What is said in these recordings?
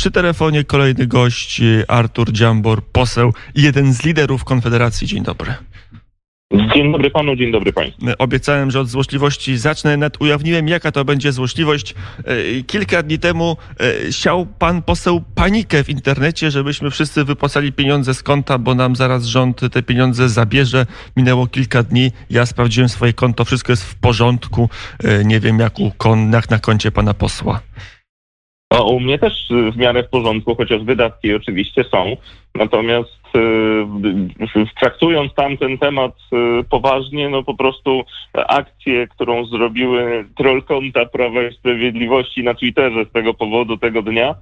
przy telefonie kolejny gość, Artur Dziambor, poseł i jeden z liderów Konfederacji. Dzień dobry. Dzień dobry panu, dzień dobry państwu. Obiecałem, że od złośliwości zacznę, nawet ujawniłem, jaka to będzie złośliwość. E, kilka dni temu siał pan poseł panikę w internecie, żebyśmy wszyscy wypłacali pieniądze z konta, bo nam zaraz rząd te pieniądze zabierze. Minęło kilka dni, ja sprawdziłem swoje konto, wszystko jest w porządku. Nie wiem, jak, u kon, jak na koncie pana posła. O, u mnie też w miarę w porządku, chociaż wydatki oczywiście są. Natomiast y, traktując tamten temat y, poważnie, no po prostu akcję, którą zrobiły trollkonta Prawa i Sprawiedliwości na Twitterze z tego powodu tego dnia,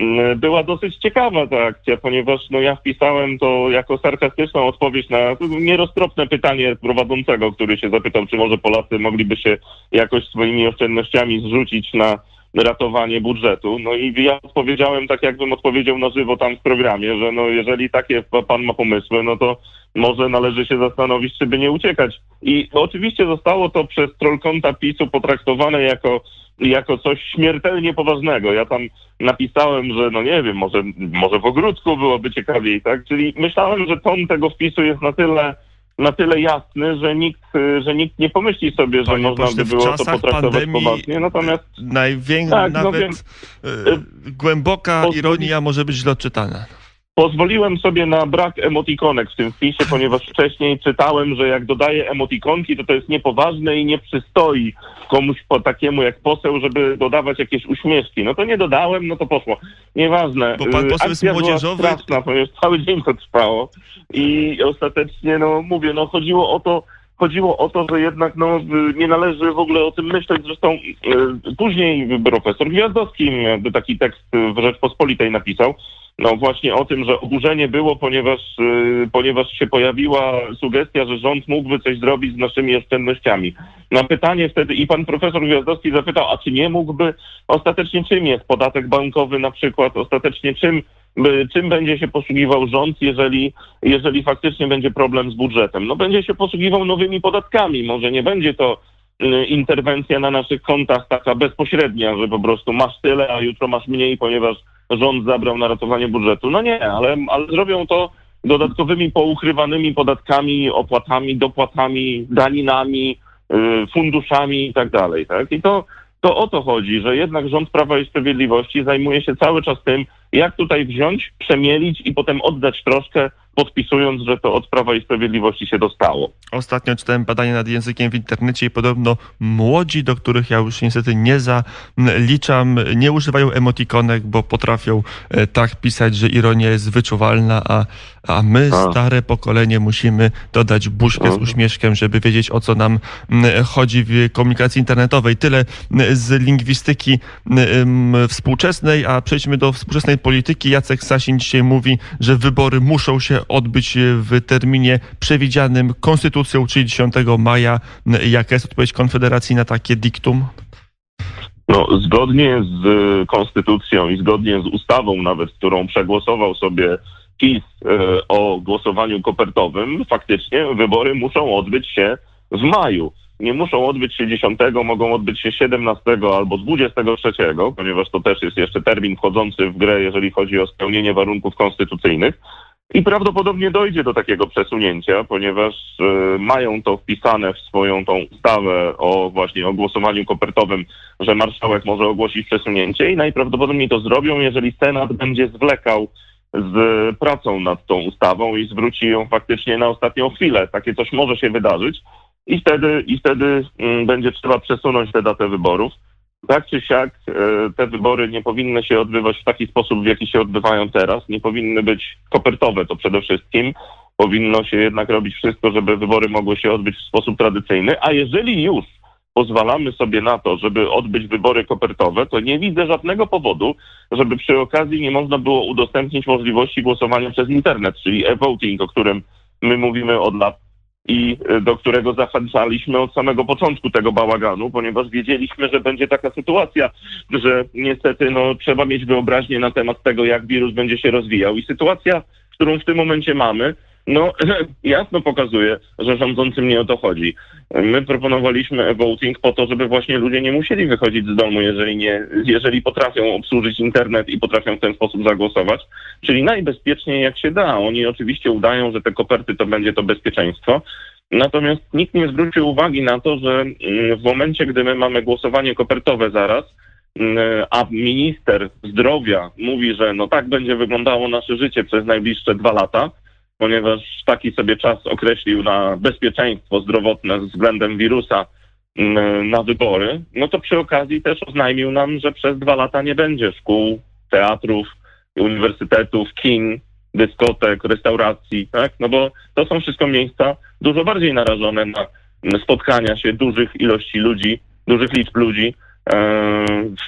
y, była dosyć ciekawa ta akcja, ponieważ no, ja wpisałem to jako sarkastyczną odpowiedź na nieroztropne pytanie prowadzącego, który się zapytał, czy może Polacy mogliby się jakoś swoimi oszczędnościami zrzucić na ratowanie budżetu. No i ja odpowiedziałem tak, jakbym odpowiedział na żywo tam w programie, że no jeżeli takie pan ma pomysły, no to może należy się zastanowić, czy by nie uciekać. I oczywiście zostało to przez trollkonta PiSu potraktowane jako, jako coś śmiertelnie poważnego. Ja tam napisałem, że no nie wiem, może, może w ogródku byłoby ciekawiej, tak? Czyli myślałem, że ton tego wpisu jest na tyle na tyle jasny, że nikt, że nikt nie pomyśli sobie, że Panie można by było to potraktować poważnie. Natomiast największa, tak, no nawet no głęboka ironia może być źle odczytana. Pozwoliłem sobie na brak emotikonek w tym wpisie, ponieważ wcześniej czytałem, że jak dodaję emotikonki, to to jest niepoważne i nie przystoi komuś po takiemu jak poseł, żeby dodawać jakieś uśmieszki. No to nie dodałem, no to poszło. Nieważne. Bo pan poseł jest młodzieżowy. Była straszna, ponieważ cały dzień to trwało i ostatecznie, no mówię, no chodziło o to, chodziło o to, że jednak no, nie należy w ogóle o tym myśleć. Zresztą e, później profesor Gwiazdowski taki tekst w Rzeczpospolitej napisał, no właśnie o tym, że oburzenie było, ponieważ, yy, ponieważ się pojawiła sugestia, że rząd mógłby coś zrobić z naszymi oszczędnościami. Na pytanie wtedy i pan profesor Gwiazdowski zapytał, a czy nie mógłby, ostatecznie czym jest podatek bankowy na przykład, ostatecznie czym, by, czym będzie się posługiwał rząd, jeżeli, jeżeli faktycznie będzie problem z budżetem? No będzie się posługiwał nowymi podatkami, może nie będzie to y, interwencja na naszych kontach taka bezpośrednia, że po prostu masz tyle, a jutro masz mniej, ponieważ rząd zabrał na ratowanie budżetu. No nie, ale, ale zrobią to dodatkowymi poukrywanymi podatkami, opłatami, dopłatami, daninami, y, funduszami i tak dalej. Tak? I to, to o to chodzi, że jednak rząd Prawa i Sprawiedliwości zajmuje się cały czas tym, jak tutaj wziąć, przemielić i potem oddać troszkę podpisując, że to od Prawa i Sprawiedliwości się dostało. Ostatnio czytałem badanie nad językiem w internecie i podobno młodzi, do których ja już niestety nie zaliczam, nie używają emotikonek, bo potrafią e, tak pisać, że ironia jest wyczuwalna, a, a my, a. stare pokolenie, musimy dodać buźkę z uśmieszkiem, żeby wiedzieć, o co nam chodzi w komunikacji internetowej. Tyle z lingwistyki współczesnej, a przejdźmy do współczesnej polityki. Jacek Sasin dzisiaj mówi, że wybory muszą się odbyć w terminie przewidzianym konstytucją, czyli 10 maja. Jaka jest odpowiedź Konfederacji na takie diktum? No, zgodnie z konstytucją i zgodnie z ustawą nawet, którą przegłosował sobie PiS e, o głosowaniu kopertowym, faktycznie wybory muszą odbyć się w maju. Nie muszą odbyć się 10, mogą odbyć się 17 albo 23, ponieważ to też jest jeszcze termin wchodzący w grę, jeżeli chodzi o spełnienie warunków konstytucyjnych. I prawdopodobnie dojdzie do takiego przesunięcia, ponieważ y, mają to wpisane w swoją tą ustawę o właśnie o głosowaniu kopertowym, że marszałek może ogłosić przesunięcie i najprawdopodobniej to zrobią, jeżeli Senat będzie zwlekał z pracą nad tą ustawą i zwróci ją faktycznie na ostatnią chwilę. Takie coś może się wydarzyć i wtedy, i wtedy y, będzie trzeba przesunąć tę datę wyborów tak czy siak e, te wybory nie powinny się odbywać w taki sposób, w jaki się odbywają teraz. Nie powinny być kopertowe to przede wszystkim. Powinno się jednak robić wszystko, żeby wybory mogły się odbyć w sposób tradycyjny. A jeżeli już pozwalamy sobie na to, żeby odbyć wybory kopertowe, to nie widzę żadnego powodu, żeby przy okazji nie można było udostępnić możliwości głosowania przez internet, czyli e-voting, o którym my mówimy od lat i e, do którego zachęcaliśmy od samego początku tego bałaganu, ponieważ wiedzieliśmy, że będzie taka sytuacja, że niestety no, trzeba mieć wyobraźnię na temat tego, jak wirus będzie się rozwijał. I sytuacja, którą w tym momencie mamy, no jasno pokazuje, że rządzącym nie o to chodzi. My proponowaliśmy e-voting po to, żeby właśnie ludzie nie musieli wychodzić z domu, jeżeli, nie, jeżeli potrafią obsłużyć internet i potrafią w ten sposób zagłosować, czyli najbezpieczniej jak się da. Oni oczywiście udają, że te koperty to będzie to bezpieczeństwo, Natomiast nikt nie zwrócił uwagi na to, że mm, w momencie, gdy my mamy głosowanie kopertowe zaraz, mm, a minister zdrowia mówi, że no tak będzie wyglądało nasze życie przez najbliższe dwa lata, ponieważ taki sobie czas określił na bezpieczeństwo zdrowotne względem wirusa mm, na wybory, no to przy okazji też oznajmił nam, że przez dwa lata nie będzie szkół, teatrów, uniwersytetów, kin, dyskotek, restauracji, tak? No bo to są wszystko miejsca dużo bardziej narażone na spotkania się dużych ilości ludzi, dużych liczb ludzi, e,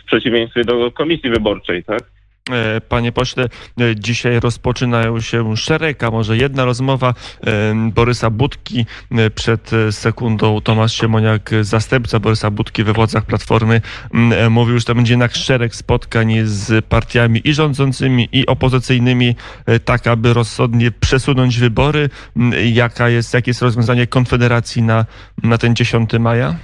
w przeciwieństwie do komisji wyborczej, tak? E, panie pośle, e, dzisiaj rozpoczynają się szereg, a może jedna rozmowa e, Borysa Budki. Przed sekundą Tomasz Siemoniak, zastępca Borysa Budki we władzach Platformy, mówił, że to będzie jednak szereg spotkań z partiami i rządzącymi, i opozycyjnymi, tak aby rozsądnie przesunąć wybory. Jaka jest, jakie jest rozwiązanie Konfederacji na, na ten 10 maja?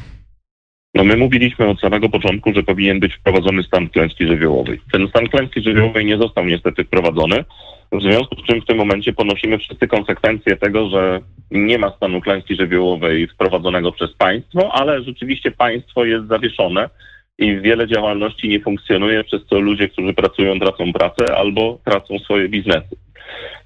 No my mówiliśmy od samego początku, że powinien być wprowadzony stan klęski żywiołowej. Ten stan klęski żywiołowej nie został niestety wprowadzony, w związku z czym w tym momencie ponosimy wszyscy konsekwencje tego, że nie ma stanu klęski żywiołowej wprowadzonego przez państwo, ale rzeczywiście państwo jest zawieszone i wiele działalności nie funkcjonuje, przez co ludzie, którzy pracują, tracą pracę albo tracą swoje biznesy.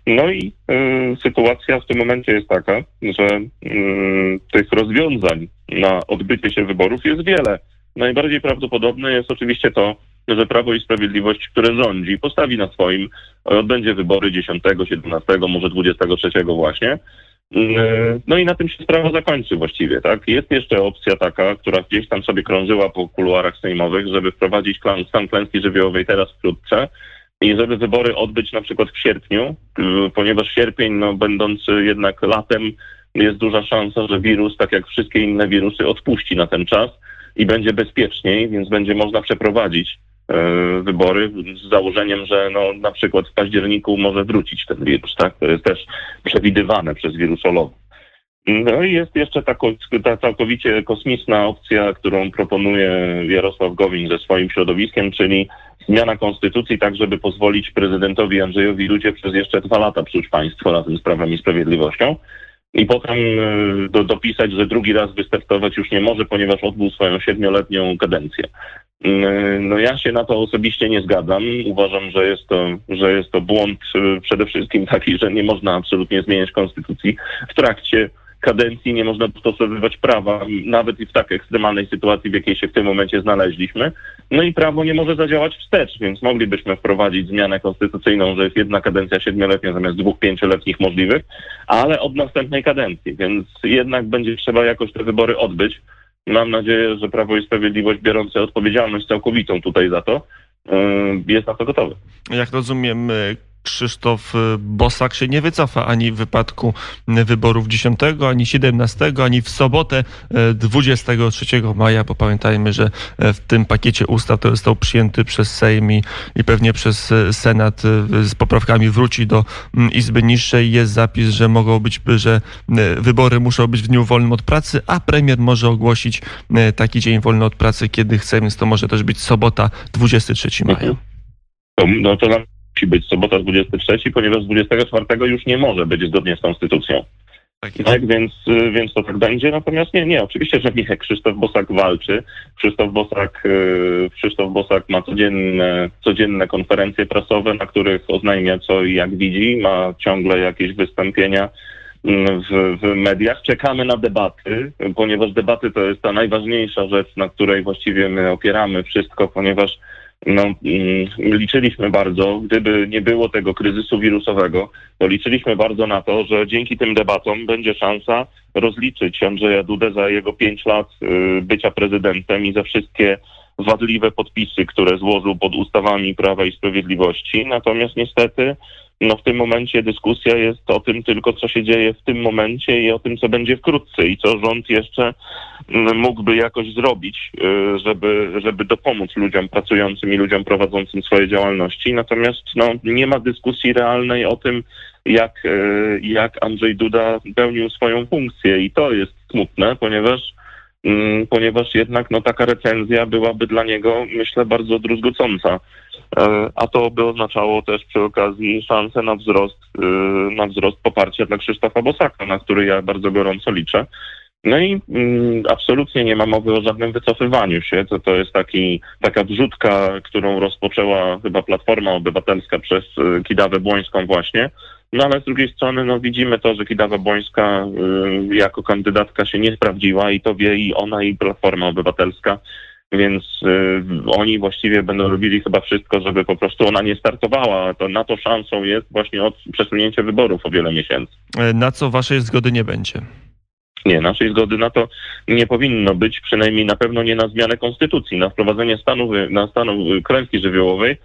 No i y, sytuacja w tym momencie jest taka, że y, tych rozwiązań na odbycie się wyborów jest wiele. Najbardziej prawdopodobne jest oczywiście to, że Prawo i Sprawiedliwość, które rządzi, postawi na swoim, odbędzie wybory 10, 17, może 23 właśnie. Y, no i na tym się sprawa zakończy właściwie, tak? Jest jeszcze opcja taka, która gdzieś tam sobie krążyła po kuluarach sejmowych, żeby wprowadzić stan klęski żywiołowej teraz wkrótce, i żeby wybory odbyć na przykład w sierpniu, ponieważ sierpień, no, będący jednak latem, jest duża szansa, że wirus, tak jak wszystkie inne wirusy, odpuści na ten czas i będzie bezpieczniej, więc będzie można przeprowadzić y, wybory z założeniem, że no, na przykład w październiku może wrócić ten wirus, tak? To jest też przewidywane przez wirusologów. No i jest jeszcze ta, ta całkowicie kosmiczna opcja, którą proponuje Jarosław Gowin ze swoim środowiskiem, czyli zmiana konstytucji tak, żeby pozwolić prezydentowi Andrzejowi Ludzie przez jeszcze dwa lata psuć państwo razem z Prawem i Sprawiedliwością i potem e, do, dopisać, że drugi raz wystartować już nie może, ponieważ odbył swoją siedmioletnią kadencję. E, no ja się na to osobiście nie zgadzam. Uważam, że jest to, że jest to błąd e, przede wszystkim taki, że nie można absolutnie zmieniać konstytucji w trakcie kadencji nie można dostosowywać prawa, nawet i w tak ekstremalnej sytuacji, w jakiej się w tym momencie znaleźliśmy. No i prawo nie może zadziałać wstecz, więc moglibyśmy wprowadzić zmianę konstytucyjną, że jest jedna kadencja siedmioletnia zamiast dwóch pięcioletnich możliwych, ale od następnej kadencji, więc jednak będzie trzeba jakoś te wybory odbyć. Mam nadzieję, że Prawo i Sprawiedliwość biorące odpowiedzialność całkowitą tutaj za to, yy, jest na to gotowy. Jak rozumiem, Krzysztof y, Bosak się nie wycofa ani w wypadku wyborów 10, ani 17, ani w sobotę 23 y, maja, bo pamiętajmy, że y, w tym pakiecie ustaw, który został przyjęty przez Sejm i, i pewnie przez Senat z poprawkami wróci do mm, Izby Niższej, jest zapis, że mogą być, że wybory muszą być w dniu wolnym od pracy, a premier może ogłosić taki dzień wolny od pracy, kiedy chce, więc to może też być sobota 23 maja. No to nam musi być sobota 23, ponieważ 24 już nie może być zgodnie z konstytucją. Tak, tak więc, więc to tak będzie. Natomiast nie, nie, oczywiście, że nie. Krzysztof Bosak walczy. Krzysztof Bosak, y, Krzysztof Bosak ma codzienne, codzienne konferencje prasowe, na których oznajmia co i jak widzi. Ma ciągle jakieś wystąpienia mm, w, w mediach. Czekamy na debaty, ponieważ debaty to jest ta najważniejsza rzecz, na której właściwie my opieramy wszystko, ponieważ no, mm, liczyliśmy bardzo, gdyby nie było tego kryzysu wirusowego, to liczyliśmy bardzo na to, że dzięki tym debatom będzie szansa rozliczyć Andrzeja Dudę za jego pięć lat y, bycia prezydentem i za wszystkie wadliwe podpisy, które złożył pod ustawami Prawa i Sprawiedliwości. Natomiast niestety no w tym momencie dyskusja jest o tym tylko, co się dzieje w tym momencie i o tym, co będzie wkrótce i co rząd jeszcze mm, mógłby jakoś zrobić, y, żeby, żeby dopomóc ludziom pracującym i ludziom prowadzącym swoje działalności. Natomiast no, nie ma dyskusji realnej o tym, jak, y, jak Andrzej Duda pełnił swoją funkcję i to jest smutne, ponieważ ponieważ jednak no, taka recenzja byłaby dla niego, myślę, bardzo druzgocąca. E, a to by oznaczało też przy okazji szansę na wzrost, e, na wzrost poparcia dla Krzysztofa Bosaka, na który ja bardzo gorąco liczę. No i mm, absolutnie nie ma mowy o żadnym wycofywaniu się. To, to jest taki, taka wrzutka, którą rozpoczęła chyba Platforma Obywatelska przez e, Kidawę Błońską właśnie. No ale z drugiej strony no, widzimy to, że Kidawa Błońska y, jako kandydatka się nie sprawdziła i to wie i ona i Platforma Obywatelska więc y, oni właściwie będą robili chyba wszystko, żeby po prostu ona nie startowała. To na to szansą jest właśnie od przesunięcia wyborów o wiele miesięcy. E, na co waszej zgody nie będzie? Nie, naszej zgody na to nie powinno być, przynajmniej na pewno nie na zmianę konstytucji, na wprowadzenie stanu, na stanu klęski żywiołowej,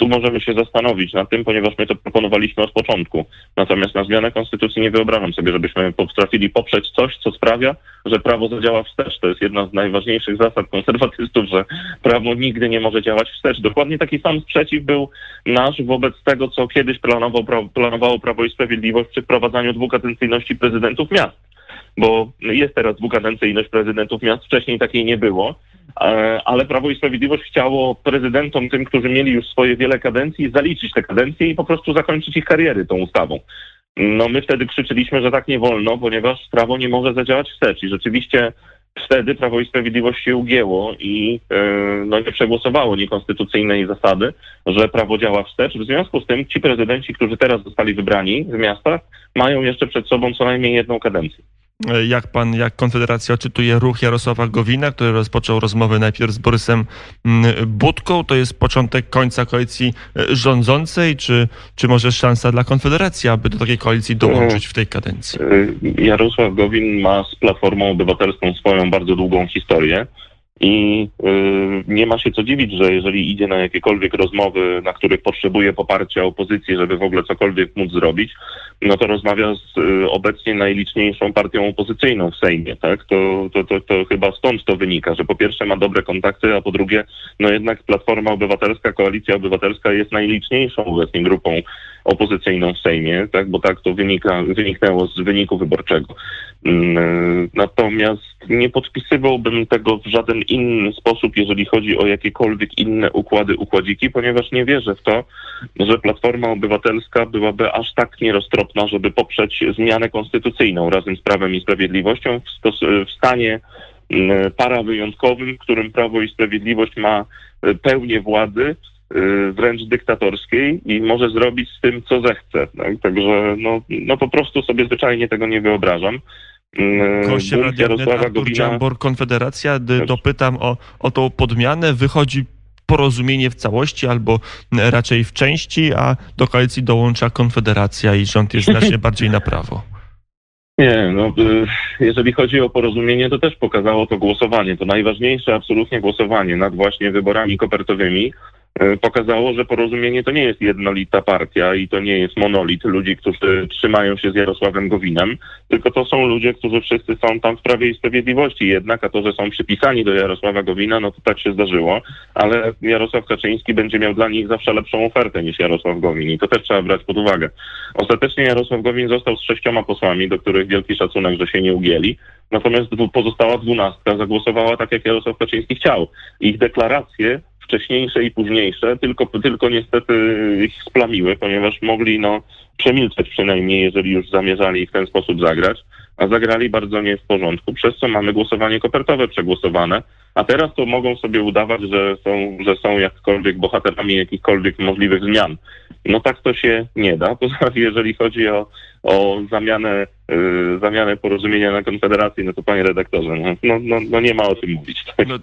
tu możemy się zastanowić nad tym, ponieważ my to proponowaliśmy od początku. Natomiast na zmianę konstytucji nie wyobrażam sobie, żebyśmy potrafili poprzeć coś, co sprawia, że prawo zadziała wstecz. To jest jedna z najważniejszych zasad konserwatystów, że prawo nigdy nie może działać wstecz. Dokładnie taki sam sprzeciw był nasz wobec tego, co kiedyś planował, planowało Prawo i Sprawiedliwość przy wprowadzaniu dwukadencyjności prezydentów miast bo jest teraz dwukadencyjność prezydentów miast, wcześniej takiej nie było, e, ale Prawo i Sprawiedliwość chciało prezydentom, tym, którzy mieli już swoje wiele kadencji, zaliczyć te kadencje i po prostu zakończyć ich kariery tą ustawą. No my wtedy krzyczyliśmy, że tak nie wolno, ponieważ prawo nie może zadziałać wstecz i rzeczywiście wtedy Prawo i Sprawiedliwość się ugięło i yy, no, nie przegłosowało niekonstytucyjnej zasady, że prawo działa wstecz. W związku z tym ci prezydenci, którzy teraz zostali wybrani w miastach, mają jeszcze przed sobą co najmniej jedną kadencję. Jak pan, jak Konfederacja odczytuje ruch Jarosława Gowina, który rozpoczął rozmowę najpierw z Borysem mm, Budką? To jest początek końca koalicji e, rządzącej, czy, czy może szansa dla Konfederacji, aby do takiej koalicji dołączyć w tej kadencji? E, Jarosław Gowin ma z Platformą Obywatelską swoją bardzo długą historię. I y, nie ma się co dziwić, że jeżeli idzie na jakiekolwiek rozmowy, na których potrzebuje poparcia opozycji, żeby w ogóle cokolwiek móc zrobić, no to rozmawia z y, obecnie najliczniejszą partią opozycyjną w Sejmie, tak? To, to, to, to chyba stąd to wynika, że po pierwsze ma dobre kontakty, a po drugie, no jednak Platforma Obywatelska, Koalicja Obywatelska jest najliczniejszą obecnie grupą opozycyjną w Sejmie, tak? Bo tak to wynika, wyniknęło z wyniku wyborczego. Mm, natomiast nie podpisywałbym tego w żaden inny sposób, jeżeli chodzi o jakiekolwiek inne układy, układziki, ponieważ nie wierzę w to, że Platforma Obywatelska byłaby aż tak nieroztropna, żeby poprzeć zmianę konstytucyjną razem z Prawem i Sprawiedliwością w, w stanie mm, parawyjątkowym, w którym Prawo i Sprawiedliwość ma e, pełnię władzy, e, wręcz dyktatorskiej i może zrobić z tym, co zechce. Tak? Także no, no po prostu sobie zwyczajnie tego nie wyobrażam. Gościem radiowy Artur Dziambor, Konfederacja. Dopytam o, o tą podmianę. Wychodzi porozumienie w całości albo raczej w części, a do koalicji dołącza Konfederacja i rząd jest znacznie bardziej na prawo. Nie, no y, jeżeli chodzi o porozumienie, to też pokazało to głosowanie. To najważniejsze absolutnie głosowanie nad właśnie wyborami kopertowymi. E, pokazało, że porozumienie to nie jest jednolita partia i to nie jest monolit ludzi, którzy trzymają się z Jarosławem Gowinem, tylko to są ludzie, którzy wszyscy są tam w Prawie i Sprawiedliwości jednak, a to, że są przypisani do Jarosława Gowina, no to tak się zdarzyło, ale Jarosław Kaczyński będzie miał dla nich zawsze lepszą ofertę niż Jarosław Gowin i to też trzeba brać pod uwagę. Ostatecznie Jarosław Gowin został z sześcioma posłami, do których wielki szacunek, że się nie ugięli, natomiast pozostała dwunastka zagłosowała tak, jak Jarosław Kaczyński chciał. Ich deklaracje wcześniejsze i późniejsze, tylko, tylko niestety ich splamiły, ponieważ mogli no, przemilczeć przynajmniej, jeżeli już zamierzali w ten sposób zagrać, a zagrali bardzo nie w porządku, przez co mamy głosowanie kopertowe przegłosowane, a teraz to mogą sobie udawać, że są, że są jakkolwiek bohaterami jakichkolwiek możliwych zmian. No tak to się nie da. Poza jeżeli chodzi o, o zamianę, yy, zamianę porozumienia na Konfederacji, no to panie redaktorze, no, no, no, no nie ma o tym mówić. Tak? No,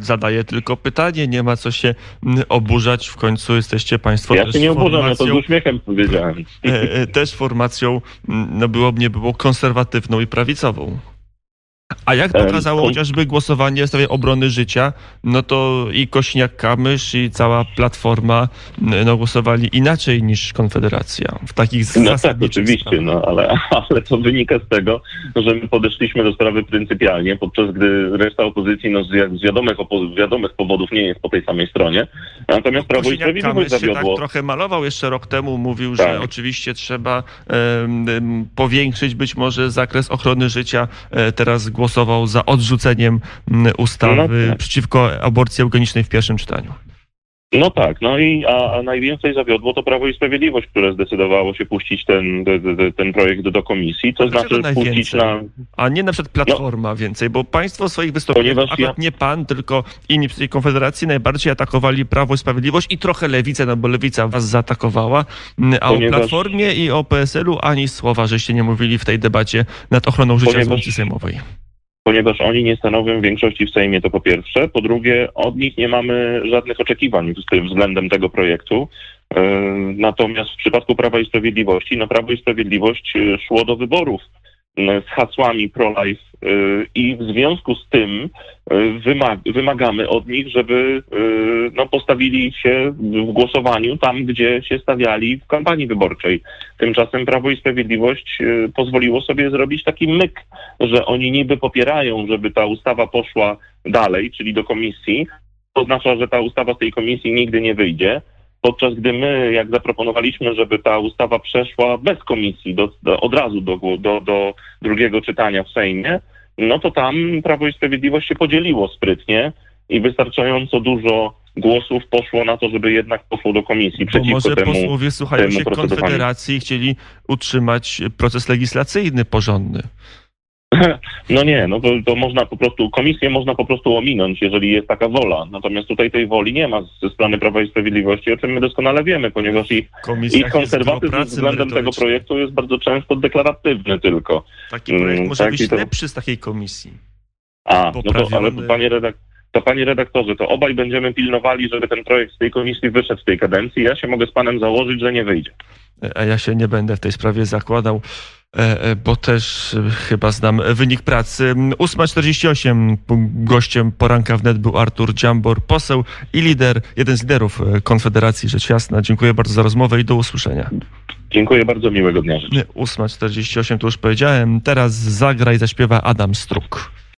zadaję tylko pytanie, nie ma co się mm, oburzać, w końcu jesteście państwo Ja się nie oburzam, ja to z uśmiechem powiedziałem. E, e, też formacją, mm, no było, nie było konserwatywną i prawicową. A jak pokazało chociażby głosowanie w sprawie obrony życia, no to i Kośniak-Kamysz i cała Platforma no, głosowali inaczej niż Konfederacja w takich No tak, oczywiście, no, ale, ale to wynika z tego, że my podeszliśmy do sprawy pryncypialnie, podczas gdy reszta opozycji no, z, wiadomych, z wiadomych powodów nie jest po tej samej stronie. Natomiast Prawo i Sprawiedliwość zawiodło. Się tak trochę malował jeszcze rok temu, mówił, tak. że oczywiście trzeba um, powiększyć być może zakres ochrony życia. E, teraz głosował za odrzuceniem ustawy no tak. przeciwko aborcji eugenicznej w pierwszym czytaniu. No tak, no i a, a, najwięcej zawiodło to Prawo i Sprawiedliwość, które zdecydowało się puścić ten, ten, ten projekt do komisji, to znaczy puścić na... A nie na przykład Platforma no, więcej, bo państwo w swoich wystąpieniach, akurat ja... nie pan, tylko inni w tej Konfederacji najbardziej atakowali Prawo i Sprawiedliwość i trochę Lewicę, no bo Lewica was zaatakowała, a ponieważ... o Platformie i o PSL-u ani słowa, żeście nie mówili w tej debacie nad ochroną życia ponieważ... z sejmowej ponieważ oni nie stanowią większości w Sejmie, to po pierwsze. Po drugie, od nich nie mamy żadnych oczekiwań względem tego projektu. E, natomiast w przypadku Prawa i Sprawiedliwości, no Prawo i Sprawiedliwość e, szło do wyborów z hasłami pro-life y, i w związku z tym y, wymagamy od nich, żeby y, no, postawili się w głosowaniu tam, gdzie się stawiali w kampanii wyborczej. Tymczasem Prawo i Sprawiedliwość pozwoliło sobie zrobić taki myk, że oni niby popierają, żeby ta ustawa poszła dalej, czyli do komisji. To oznacza, że ta ustawa z tej komisji nigdy nie wyjdzie podczas gdy my, jak zaproponowaliśmy, żeby ta ustawa przeszła bez komisji, do, do, od razu do, do, do drugiego czytania w Sejmie, no to tam Prawo i Sprawiedliwość się podzieliło sprytnie i wystarczająco dużo głosów poszło na to, żeby jednak poszło do komisji Bo przeciwko może temu posłowie słuchają temu się Konfederacji i chcieli utrzymać proces legislacyjny porządny. No nie, no to, to można po prostu, komisję można po prostu ominąć, jeżeli jest taka wola. Natomiast tutaj tej woli nie ma ze strony Prawa i Sprawiedliwości, o czym my doskonale wiemy, ponieważ ich, ich konserwatyzm względem tego projektu jest bardzo często deklaratywny tylko. Taki projekt mm, może tak, być to... lepszy z takiej komisji. A, no to, ale to panie redaktorze, to panie redaktorze, to obaj będziemy pilnowali, żeby ten projekt z tej komisji wyszedł w tej kadencji. Ja się mogę z panem założyć, że nie wyjdzie. A ja się nie będę w tej sprawie zakładał. E, e, bo też e, chyba znam wynik pracy. 8.48 gościem poranka wnet był Artur Dziambor, poseł i lider, jeden z liderów Konfederacji Rzecz Jasna. Dziękuję bardzo za rozmowę i do usłyszenia. Dziękuję bardzo, miłego dnia. 8.48 to już powiedziałem. Teraz zagra i zaśpiewa Adam Struk.